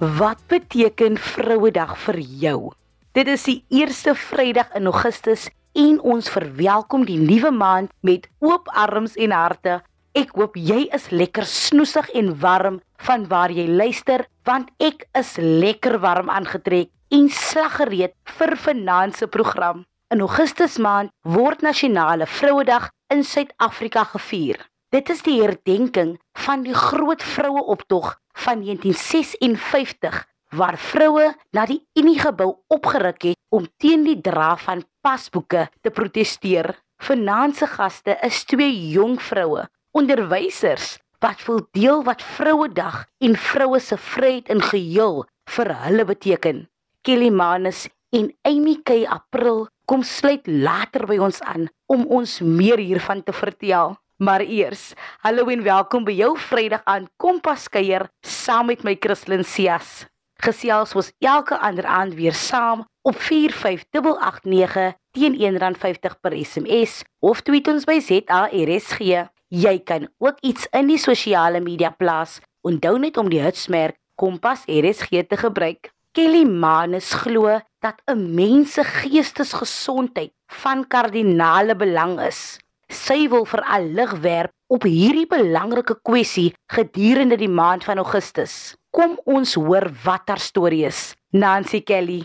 Wat beteken Vrouedag vir jou? Dit is die eerste Vrydag in Augustus en ons verwelkom die nuwe maand met oop arms en harte. Ek hoop jy is lekker snoesig en warm van waar jy luister, want ek is lekker warm aangetrek en slaggereed vir vanaand se program. In Augustus maand word nasionale Vrouedag in Suid-Afrika gevier. Dit is die herdenking van die groot vroueoptog van 1956 waar vroue na die Uniegebou opgeruk het om teen die dra van pasboeke te proteseer. Vanaand se gaste is twee jong vroue, onderwysers wat wil deel wat Vrouedag en vroue se vryheid in geheel vir hulle beteken. Kelly Manus en Amy K April kom sluit later by ons aan om ons meer hiervan te vertel. Maar eers, hallo en welkom by jou Vrydag aan Kompas kuier saam met my Christlyn Cias. Gesels ons elke ander aand weer saam op 45889 teen R1.50 per SMS of tweet ons by ZARSG. Jy kan ook iets in die sosiale media plaas. Onthou net om die hitsmerk Kompas RSG te gebruik. Kelly Manus glo dat 'n mens se geestesgesondheid van kardinale belang is sy wil vir al lig werp op hierdie belangrike kwessie gedurende die maand van Augustus. Kom ons hoor wat haar storie is. Nancy Kelly.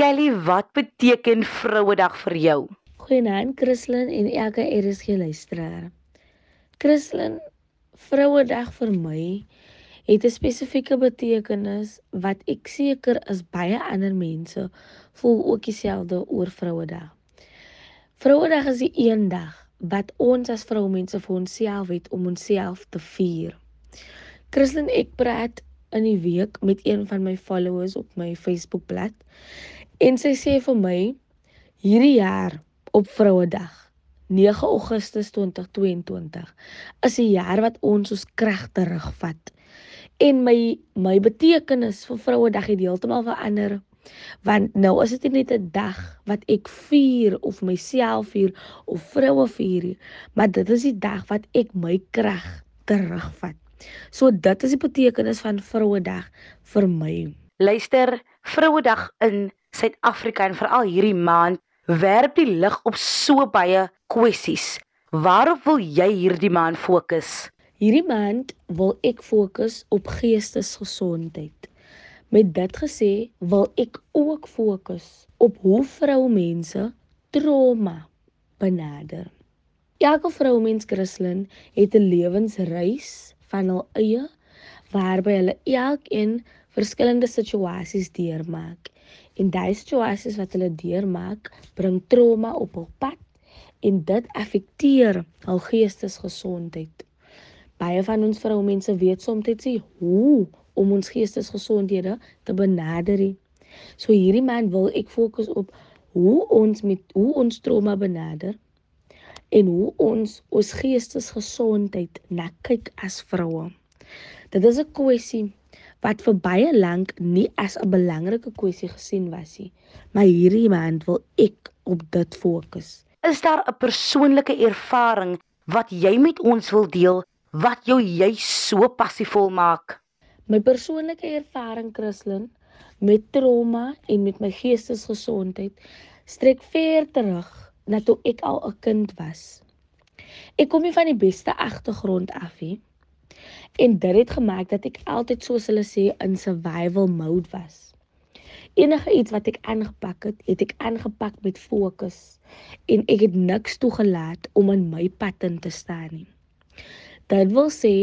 Kelly, wat beteken Vrouedag vir jou? Goeienaand Christlyn en elke RSG luisteraar. Christlyn, Vrouedag vir my het 'n spesifieke betekenis wat ek seker is baie ander mense voel ook dieselfde oor Vrouedag. Vrouedag is die een dag wat ons as vroumense vir onsself het om onsself te vier. Christlyn ek praat in die week met een van my followers op my Facebookblad en sy sê vir my hierdie jaar op Vrouedag 9 Augustus 2022 is 'n jaar wat ons ons krag terugvat. En my my betekenis vir Vrouedag het heeltemal verander Want nou is dit net 'n dag wat ek vier of myself vier of vroue vier maar dit is die dag wat ek my krag terugvat. So dit is die betekenis van Vrouedag vir my. Luister, Vrouedag in Suid-Afrika en veral hierdie maand werp die lig op so baie kwessies. Waarop wil jy hierdie maand fokus? Hierdie maand wil ek fokus op geestesgesondheid. Met dit gesê, wil ek ook fokus op hoe vroumense trauma benader. Elke vroumens Christlyn het 'n lewensreis van hul eie waarby hulle elkeen verskillende situasies deurmaak. En daai situasies wat hulle deurmaak, bring trauma op hul pad en dit affekteer hul geestesgesondheid. Baie van ons vroumense weet soms net hoe om ons geestesgesondhede te benader. So hierdie maand wil ek fokus op hoe ons met hoe ons trauma benader en hoe ons ons geestesgesondheid na kyk as vroue. Dit is 'n kwessie wat vir baie lank nie as 'n belangrike kwessie gesien was nie, maar hierdie maand wil ek op dit fokus. Is daar 'n persoonlike ervaring wat jy met ons wil deel wat jou juis so passievol maak? My persoonlike ervaring Christlyn met trauma en met my geestesgesondheid strek ver terug na toe ek al 'n kind was. Ek kom nie van die beste agtergrond af nie. En dit het gemaak dat ek altyd soos hulle sê in survival mode was. Enige iets wat ek aangepak het, het ek aangepak met fokus en ek het niks toegelaat om in my pad in te staan nie. Dit wil sê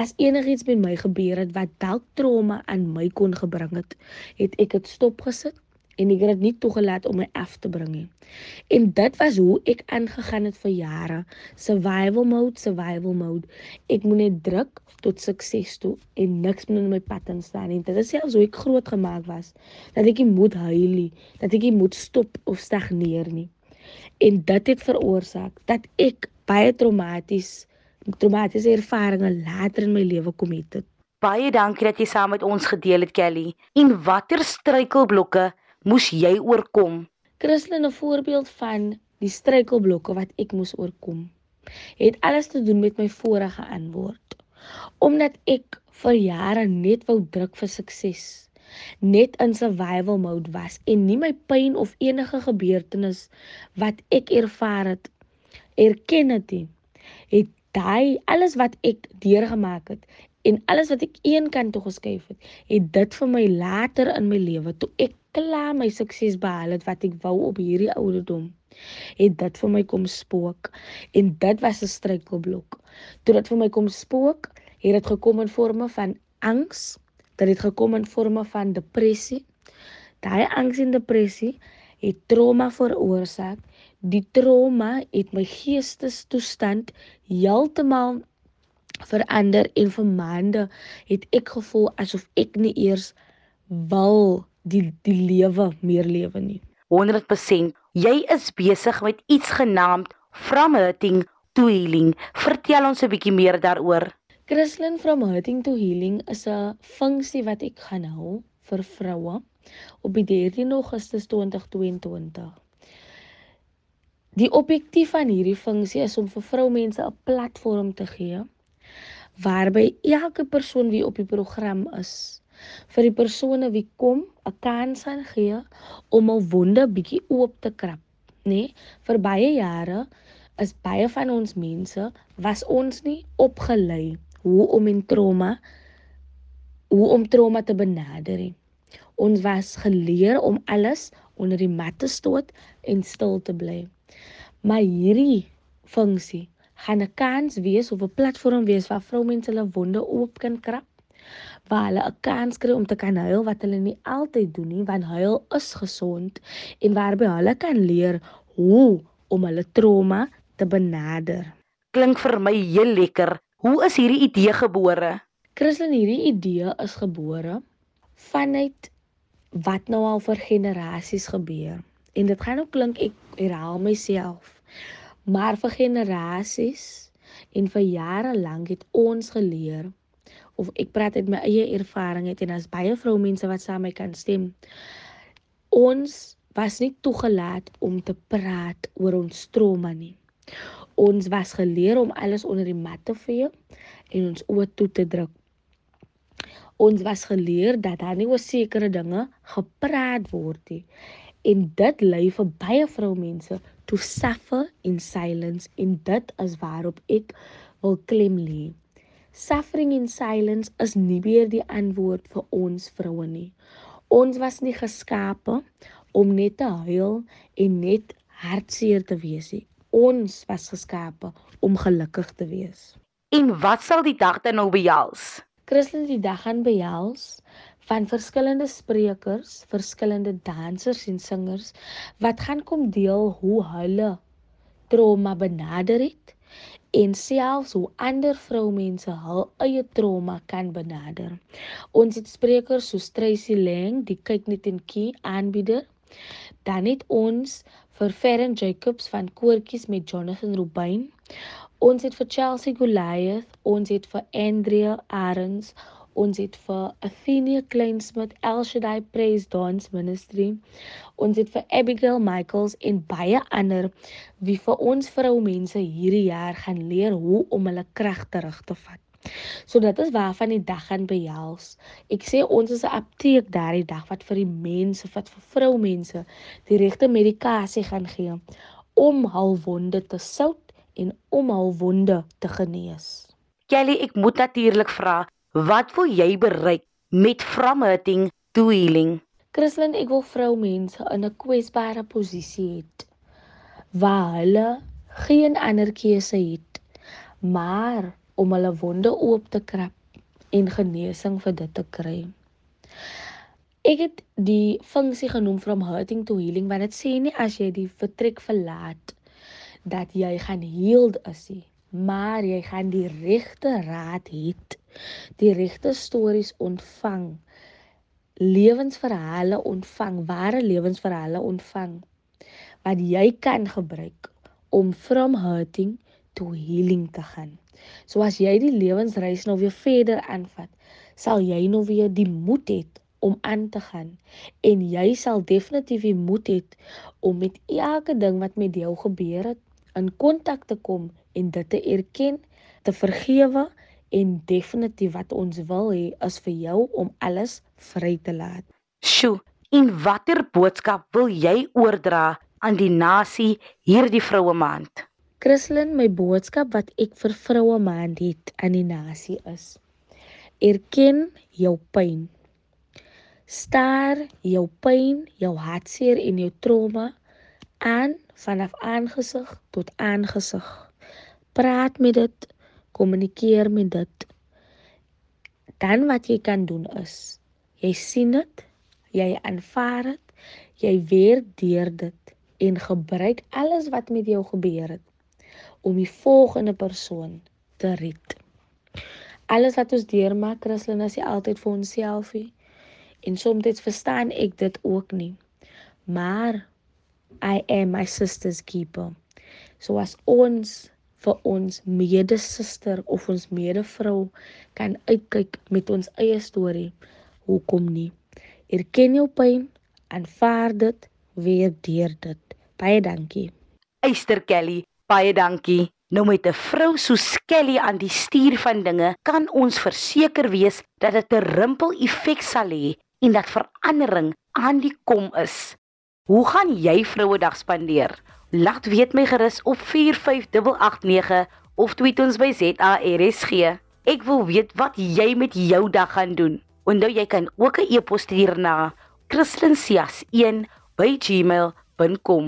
as enigiets met my gebeur het wat dalk trauma aan my kon gebring het, het ek dit stopgesit en ek het dit nie toegelaat om my af te bring nie. En dit was hoe ek aangegaan het vir jare. Survival mode, survival mode. Ek moet net druk tot sukses toe en niks moet in my pad instaan nie. Dit is selfs hoe ek groot gemaak was. Dat ek nie moet huil nie, dat ek nie moet stop of stagneer nie. En dit het veroorsaak dat ek baie traumaties traumatiese ervarings later in my lewe kom het. Baie dankie dat jy saam met ons gedeel het, Kelly. En watter struikelblokke moes jy oorkom? Christlyn 'n voorbeeld van die struikelblokke wat ek moes oorkom. Het alles te doen met my vorige antwoord. Omdat ek vir jare net wou druk vir sukses. Net in survival mode was en nie my pyn of enige gebeurtenis wat ek ervaar het erken het nie. Het daai alles wat ek deurgemaak het en alles wat ek een kant toe geskuif het, het dit vir my later in my lewe toe ek klaar my sukses behaal het wat ek wou op hierdie ouderdom, het dit vir my kom spook en dit was 'n struikelblok. Toe dit vir my kom spook, het dit gekom in forme van angs, dit het gekom in forme van depressie. Daai angs en depressie het trauma veroorsaak die trauma het my geestestoestand heeltemal verander en vir maande het ek gevoel asof ek nie eers wil die die lewe meer lewe nie. 100% jy is besig met iets genaamd from hurting to healing. Vertel ons 'n bietjie meer daaroor. Christlyn from hurting to healing is 'n funksie wat ek gaan hou vir vroue op die 13 Augustus 2022 Die objektief van hierdie funksie is om vir vroumense 'n platform te gee waarby elke persoon wie op die program is vir die persone wie kom 'n kans aan gee om 'n wonde bietjie oop te krap, nê? Nee, vir baie jare is baie van ons mense was ons nie opgelei hoe om in trauma hoe om trauma te benader nie. Ons was geleer om alles onder die mat te stoot en stil te bly. Maar hierdie funksie gaan 'n kans wees of 'n platform wees waar vroumense hulle wonde oop kan krap. Waar hulle 'n kans kry om te kan huil wat hulle nie altyd doen nie, want huil is gesond en waarby hulle kan leer hoe om hulle trauma te benader. Klink vir my heel lekker. Hoe is hierdie idee gebore? Christlyn, hierdie idee is gebore vanuit wat nou al vir generasies gebeur. En dit gaan ook klink ek herhaal myself. Maar vir generasies en vir jare lank het ons geleer of ek praat uit my eie ervaring het en as baie vroumense wat saam met my kan stem. Ons was nie toegelaat om te praat oor ons trauma nie. Ons was geleer om alles onder die mat te vee en ons oë toe te druk. Ons was geleer dat daar nie oor sekere dinge gepraat word nie en dit lei vir baie vroumense to suffer in silence en dit is waarop ek wil klem lê. Suffering in silence is nie meer die antwoord vir ons vroue nie. Ons was nie geskape om net te huil en net hartseer te wees nie. Ons was geskape om gelukkig te wees. En wat sal die dag dan nou behels? Christen die dag gaan behels van verskillende sprekers, verskillende dansers en singers wat gaan kom deel hoe hulle trauma benader het en selfs hoe ander vroumense hul eie trauma kan benader. Ons het sprekers soos Tracy Lang, die kyk net en kie aanbieder. Dan het ons vir Ferren Jacobs van Koortjies met Jonathan Rubin. Ons het vir Chelsea Goliath, ons het vir Andrea Arends, Ons het vir Athenia Kleinsmith El Shaddai Praise Dance Ministry. Ons het vir Abigail Michaels en baie ander wie vir ons vroumense hierdie jaar gaan leer hoe om hulle krag terug te vat. So dit is waarvan die dag gaan behels. Ek sê ons is 'n apteek daardie dag wat vir die mense, wat vir vroumense die regte medikasie gaan gee om hul wonde te sout en om hul wonde te genees. Kelly, ek moet natuurlik vra, Wat wil jy bereik met from hurting to healing? Christlyn, ek wil vroumense in 'n kwesbare posisie hê waar hulle geen ander keuse het maar om hulle wonde oop te krap en genesing vir dit te kry. Ek het die funksie genoem from hurting to healing want dit sê nie as jy die vertrek verlaat dat jy gaan healed is nie, maar jy gaan die regte raad hê die regte stories ontvang lewensverhale ontvang ware lewensverhale ontvang wat jy kan gebruik om from hurting to healing te gaan. So as jy die lewensreis nou weer verder aanvat, sal jy nou weer die moed hê om aan te gaan en jy sal definitief die moed hê om met elke ding wat met jou gebeur het in kontak te kom en dit te erken, te vergewe En definitief wat ons wil hê is vir jou om alles vry te laat. Sjoe, en watter boodskap wil jy oordra aan die nasie hierdie vroue maand? Christlyn, my boodskap wat ek vir vroue maand het aan die nasie is: Erken jou pyn. Staar jou pyn, jou hartseer en jou trauma aan vanaf aangesig tot aangesig. Praat met dit, kommunikeer met dit. Dan wat jy kan doen is, jy sien dit, jy aanvaar dit, jy weer deur dit en gebruik alles wat met jou gebeur het om die volgende persoon te red. Alles wat ons deurmaak, Christlyn, is nie altyd vir onsself nie. En soms verstaan ek dit ook nie. Maar I am my sister's keeper. So as ons vir ons medesuster of ons medevrou kan uitkyk met ons eie storie, hoekom nie? Erken jou pyn, aanvaar dit, weer deur dit. Baie dankie. Eyster Kelly, baie dankie. Nou met 'n vrou so Kelly aan die stuur van dinge, kan ons verseker wees dat dit 'n rimpel effek sal hê en dat verandering aan die kom is. Hoe gaan jy Vrouedag spandeer? Laat weet my gerus op 45889 of tweet ons by ZARSG. Ek wil weet wat jy met jou dag gaan doen. Onthou jy kan ook 'n e-pos stuur na christlinsias1@gmail.com.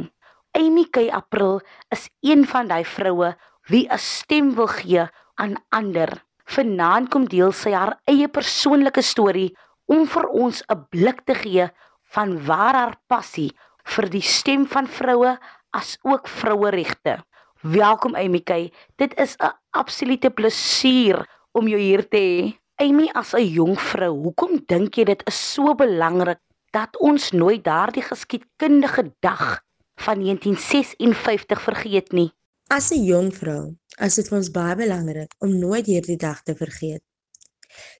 Amy K April is een van daai vroue wie 'n stem wil gee aan ander. Vanaand kom deel sy haar eie persoonlike storie om vir ons 'n blik te gee van waar haar passie vir die stem van vroue as ook vroueregte. Welkom Amy K. Dit is 'n absolute plesier om jou hier te hê. Amy as 'n jong vrou, hoekom dink jy dit is so belangrik dat ons nooit daardie geskiedkundige dag van 1956 vergeet nie? As 'n jong vrou, is dit vir ons baie belangrik om nooit hierdie dag te vergeet.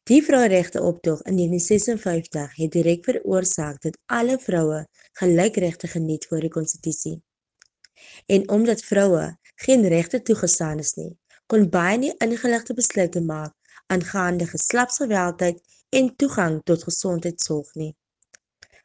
Die vroueregte optog in 1956 het direk veroorsaak dat alle vroue gelykregte geniet voor die konstitusie. En omdat vroue geen regte toegestaan is nie, kon baie nie ingeligte besluite maak aangaande geslagsgeweld en toegang tot gesondheidsorg nie.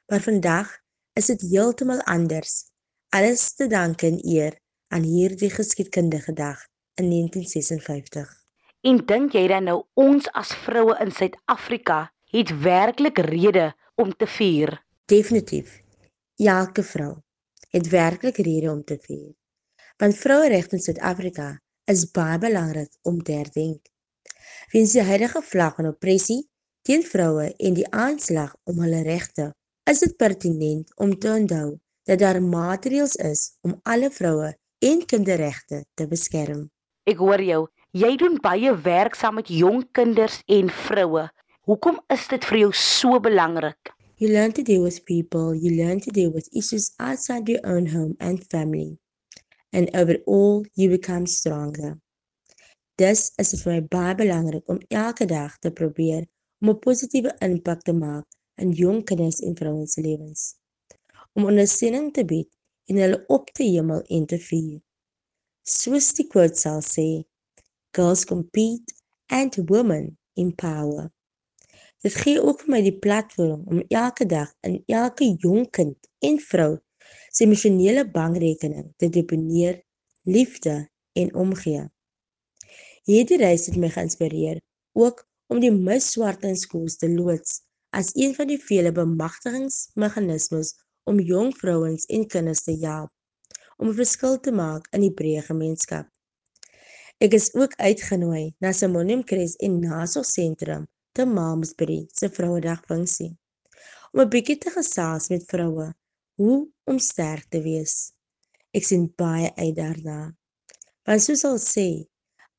Maar vandag is dit heeltemal anders. Alles te danke en eer aan hierdie geskiedkundige dag in 1956. En dink jy dan nou ons as vroue in Suid-Afrika het werklik rede om te vier? Definitief. Elke vrou het werklik rede om te vier. Want vroueregte in Suid-Afrika is baie belangrik om te herdenk. Weens die huidige vlak van oppressie teen vroue en die aanslag om hulle regte, is dit pertinent om te onthou dat daar maatreëls is om alle vroue en kinderregte te beskerm. Ek hoor jou. Jy doen baie werk saam met jong kinders en vroue. Hoekom is dit vir jou so belangrik? You learn to deal with people, you learn to deal with issues outside your own home and family. And overall, you become stronger. Dis is vir my baie belangrik om elke dag te probeer om 'n positiewe impak te maak in jong kinders en vrouens se lewens. Om ondersteuning te bied en hulle op te hemel en te vier. Soos die quote sal sê, girls compete and women empower. Dit gee ook vir my die platform om elke dag in elke jong kind en vrou se emosionele bankrekening te deponeer liefde en omgee. Hierdie reis het my geïnspireer ook om die miswarte in skole te loods as een van die vele bemagtigingsmeganismes om jong vrouens en kinders te help om 'n verskil te maak in die breë gemeenskap. Ek is ook uitgenooi na Simonium Kres en Nasorgsentrum te Malmesbury se Vrouedag funksie om 'n bietjie te gesels met vroue hoe om sterk te wees. Ek sien baie uit daarna. Want soos hulle sê,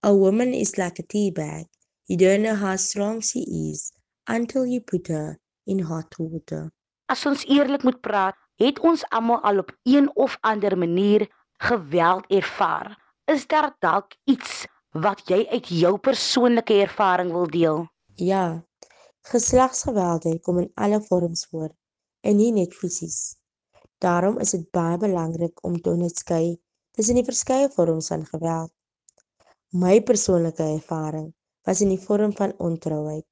a woman is like a tea bag. You don't know how strong she is until you put her in hot water. As ons eerlik moet praat, het ons almal al op een of ander manier geweld ervaar. Is daar dalk iets wat jy uit jou persoonlike ervaring wil deel? Ja. Geslagsgeweld kom in alle vorms voor en nie net fisies. Daarom is dit baie belangrik om te onderskei tussen die verskeie vorms van geweld. My persoonlike ervaring was in die vorm van ontrouheid.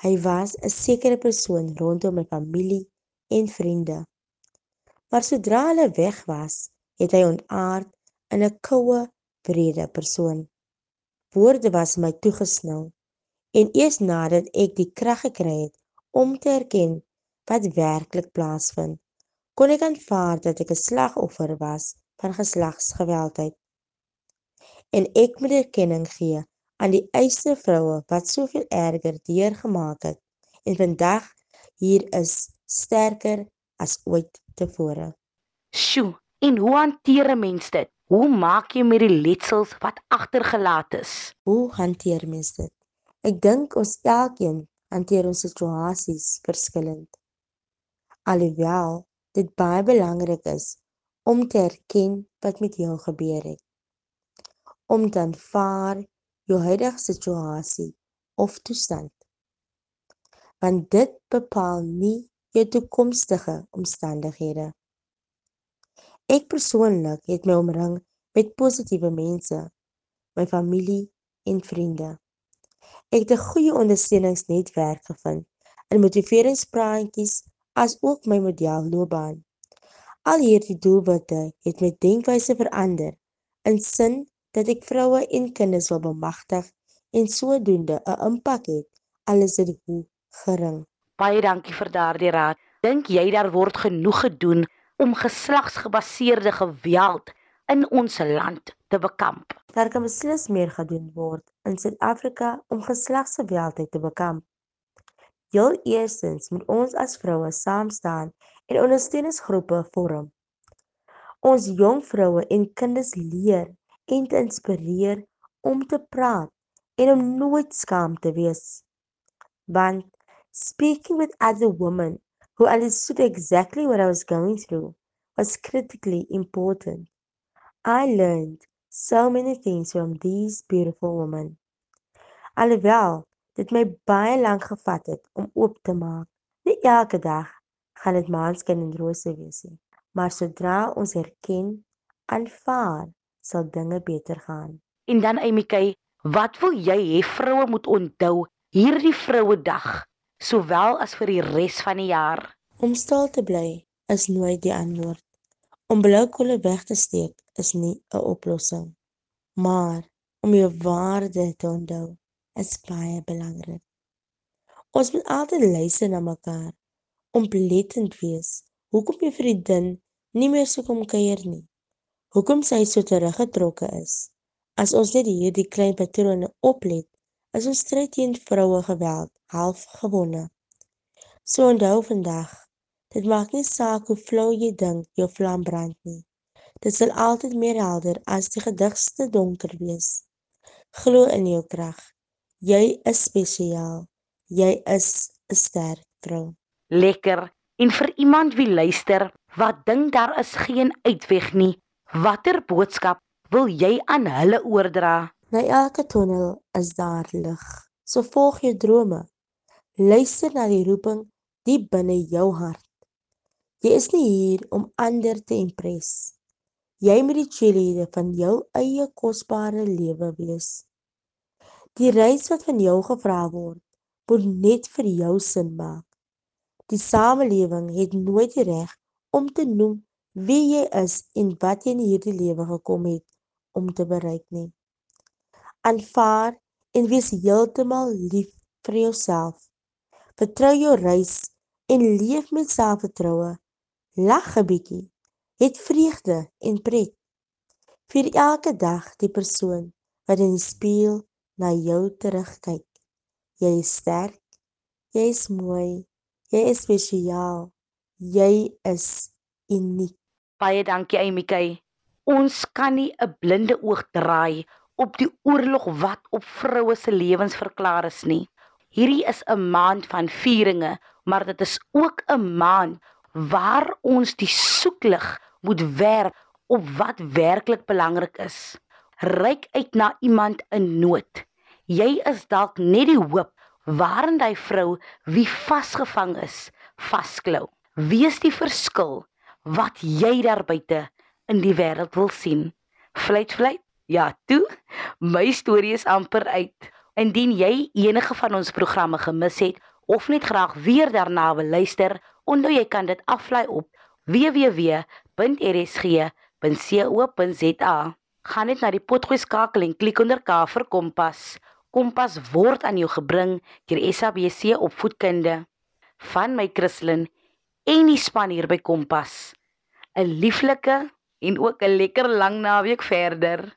Hy was 'n sekere persoon rondom my familie en vriende. Maar sodra hulle weg was, het hy ontaard in 'n koue, wrede persoon. Woorde was my toegesnou en eers nadat ek die krag gekry het om te erken wat werklik plaasvind, kon ek aanvaar dat ek 'n slagoffer was van geslagsgeweldheid. En ek moet erkenning gee aan die eiste vroue wat soveel erger deurgemaak het en vandag hier is sterker as ooit tevore. Sjoe, en hoe hanteer 'n mens dit? Hoe maak jy met die letsels wat agtergelaat is? Hoe hanteer mens dit? Ek dink ons elkeen hanteer ons situasies verskillend. Alhoewel dit baie belangrik is om te erken wat met jou gebeur het. Om te aanvaar jou huidige situasie of toestand. Want dit bepaal nie jou toekomstige omstandighede. Ek persoonlik het my omring met positiewe mense, my familie en vriende. Ek het 'n goeie ondersteuningsnetwerk gevind in motiveringspraatjies as ook my modelloopbaan. Al hierdie doelwitte het my denkwyse verander in sin dat ek vroue en kinders wil bemagtig en sodoende 'n impak het al is dit hoe gering. Baie dankie vir daardie raad. Dink jy daar word genoeg gedoen om geslagsgebaseerde geweld in ons land te bekamp. Daar kan beslis meer gedoen word in Suid-Afrika om geslagsgeweld te bekamp. Heel eerstens moet ons as vroue saam staan en ondersteuningsgroepe vorm. Ons jong vroue en kinders leer en te inspireer om te praat en om nooit skaam te wees. Want speaking with other women who understood exactly what I was going through was critically important. I learned so many things from these beautiful women. Alhoewel dit my baie lank gevat het om oop te maak. Nie elke dag gaan dit maanskyn en rose wees nie, maar sodra ons erken, aanvaar, sal dinge beter gaan. En dan Emikay, wat wil jy hê vroue moet onthou hierdie Vrouedag, sowel as vir die res van die jaar? Om stil te bly is nooit die antwoord. Om blou kolle weg te steek is nie 'n oplossing. Maar om jou waarde te onthou is baie belangrik. Ons moet altyd luister na mekaar, oplettend wees. Hoekom jy vriendin nie meer so kom kuier nie? Hoekom sy so teruggetrokke is? As ons net hierdie klein patrone oplet, is ons stryd teen vroue geweld half gewonne. So onthou vandag Dit maak nie saak hoe flou jy dink jou vlam brand nie. Dit sal altyd meer helder as die gedigste donker wees. Glo in jou krag. Jy is spesiaal. Jy is 'n sterk vrou. Lekker. En vir iemand wie luister wat dink daar is geen uitweg nie, watter boodskap wil jy aan hulle oordra? Na elke tunnel is daar lig. So volg jou drome. Luister na die roeping diep binne jou hart. Jy is nie hier om ander te impres. Jy moet die cheerleader van jou eie kosbare lewe wees. Die reis wat van jou gevra word, moet net vir jou sin maak. Die samelewing het nooit die reg om te noem wie jy is en wat jy in hierdie lewe gekom het om te bereik nie. Aanvaar en wees heeltemal lief vir jouself. Vertrou jou reis en leef met selfvertroue Lag 'n bietjie. Het vreugde en pret. Vir elke dag die persoon wat in die spieël na jou terugkyk. Jy is sterk. Jy is mooi. Jy is spesiaal. Jy is uniek. Baie dankie Amikay. Ons kan nie 'n blinde oog draai op die oorlog wat op vroue se lewens verklaar is nie. Hierdie is 'n maand van vieringe, maar dit is ook 'n maand waar ons die soeklig moet werp op wat werklik belangrik is. Ryk uit na iemand in nood. Jy is dalk net die hoop waarin daai vrou wie vasgevang is, vasklou. Wees die verskil wat jy daar buite in die wêreld wil sien. Vlieg vlieg. Ja, toe. My storie is amper uit. Indien jy enige van ons programme gemis het of net graag weer daarna wil luister, onthou jy kan dit aflaai op www.rsg.co.za. Gaan net na die potgooi skakel en klik onder K vir Kompas. Kompas word aan jou gebring deur SABC Opvoedkunde. Van my Christlyn en die span hier by Kompas. 'n Lieflike en ook 'n lekker lang naweek verder.